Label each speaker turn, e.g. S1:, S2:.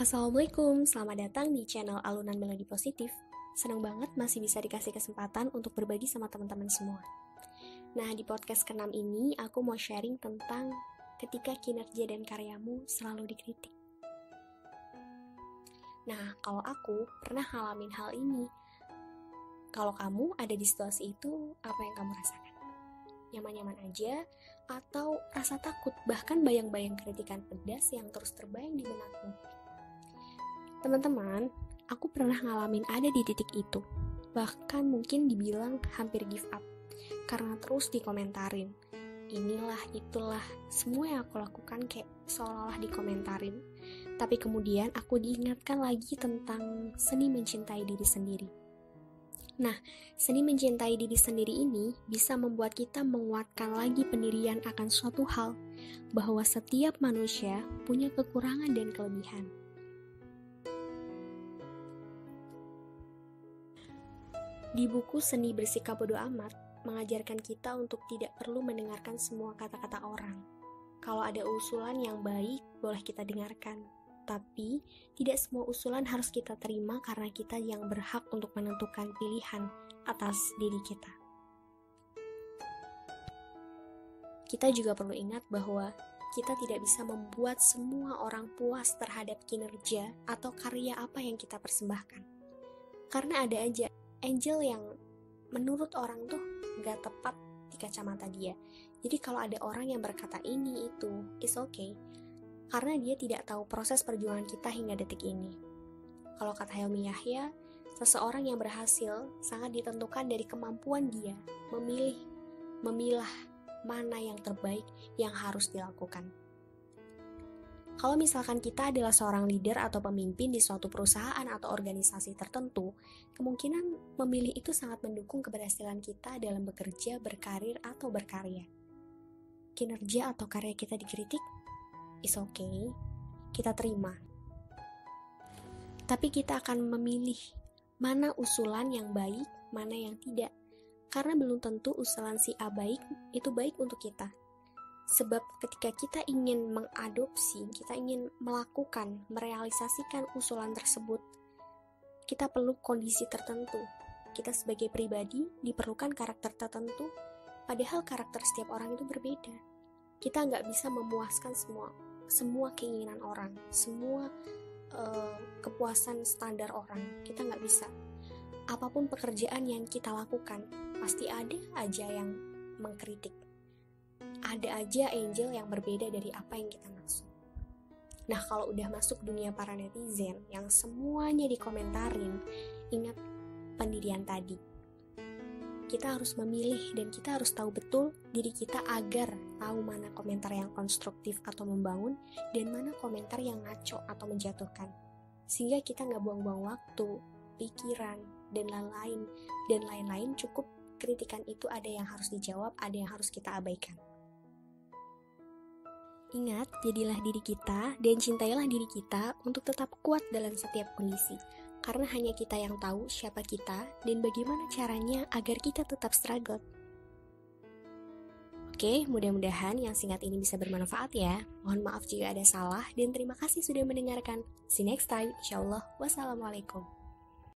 S1: Assalamualaikum, selamat datang di channel Alunan Melodi Positif. Senang banget masih bisa dikasih kesempatan untuk berbagi sama teman-teman semua. Nah, di podcast ke-6 ini aku mau sharing tentang ketika kinerja dan karyamu selalu dikritik. Nah, kalau aku pernah ngalamin hal ini. Kalau kamu ada di situasi itu, apa yang kamu rasakan? Nyaman-nyaman aja, atau rasa takut, bahkan bayang-bayang kritikan pedas yang terus terbayang di benakmu? Teman-teman, aku pernah ngalamin ada di titik itu. Bahkan mungkin dibilang hampir give up. Karena terus dikomentarin. Inilah, itulah, semua yang aku lakukan kayak seolah-olah dikomentarin. Tapi kemudian aku diingatkan lagi tentang seni mencintai diri sendiri. Nah, seni mencintai diri sendiri ini bisa membuat kita menguatkan lagi pendirian akan suatu hal, bahwa setiap manusia punya kekurangan dan kelebihan. Di buku Seni Bersikap Bodo Amat, mengajarkan kita untuk tidak perlu mendengarkan semua kata-kata orang. Kalau ada usulan yang baik, boleh kita dengarkan. Tapi, tidak semua usulan harus kita terima karena kita yang berhak untuk menentukan pilihan atas diri kita. Kita juga perlu ingat bahwa kita tidak bisa membuat semua orang puas terhadap kinerja atau karya apa yang kita persembahkan. Karena ada aja angel yang menurut orang tuh gak tepat di kacamata dia. Jadi kalau ada orang yang berkata ini itu, is okay. Karena dia tidak tahu proses perjuangan kita hingga detik ini. Kalau kata Helmi Yahya, seseorang yang berhasil sangat ditentukan dari kemampuan dia memilih, memilah mana yang terbaik yang harus dilakukan. Kalau misalkan kita adalah seorang leader atau pemimpin di suatu perusahaan atau organisasi tertentu, kemungkinan memilih itu sangat mendukung keberhasilan kita dalam bekerja, berkarir, atau berkarya. Kinerja atau karya kita dikritik, is okay, kita terima. Tapi kita akan memilih mana usulan yang baik, mana yang tidak. Karena belum tentu usulan si A baik, itu baik untuk kita Sebab ketika kita ingin mengadopsi, kita ingin melakukan, merealisasikan usulan tersebut, kita perlu kondisi tertentu. Kita sebagai pribadi diperlukan karakter tertentu, padahal karakter setiap orang itu berbeda. Kita nggak bisa memuaskan semua semua keinginan orang, semua uh, kepuasan standar orang. Kita nggak bisa. Apa pun pekerjaan yang kita lakukan, pasti ada aja yang mengkritik ada aja angel yang berbeda dari apa yang kita maksud. Nah, kalau udah masuk dunia para netizen yang semuanya dikomentarin, ingat pendirian tadi. Kita harus memilih dan kita harus tahu betul diri kita agar tahu mana komentar yang konstruktif atau membangun dan mana komentar yang ngaco atau menjatuhkan. Sehingga kita nggak buang-buang waktu, pikiran, dan lain-lain. Dan lain-lain cukup kritikan itu ada yang harus dijawab, ada yang harus kita abaikan. Ingat, jadilah diri kita dan cintailah diri kita untuk tetap kuat dalam setiap kondisi. Karena hanya kita yang tahu siapa kita dan bagaimana caranya agar kita tetap struggle. Oke, mudah-mudahan yang singkat ini bisa bermanfaat ya. Mohon maaf jika ada salah dan terima kasih sudah mendengarkan. See you next time. Insyaallah. Wassalamualaikum.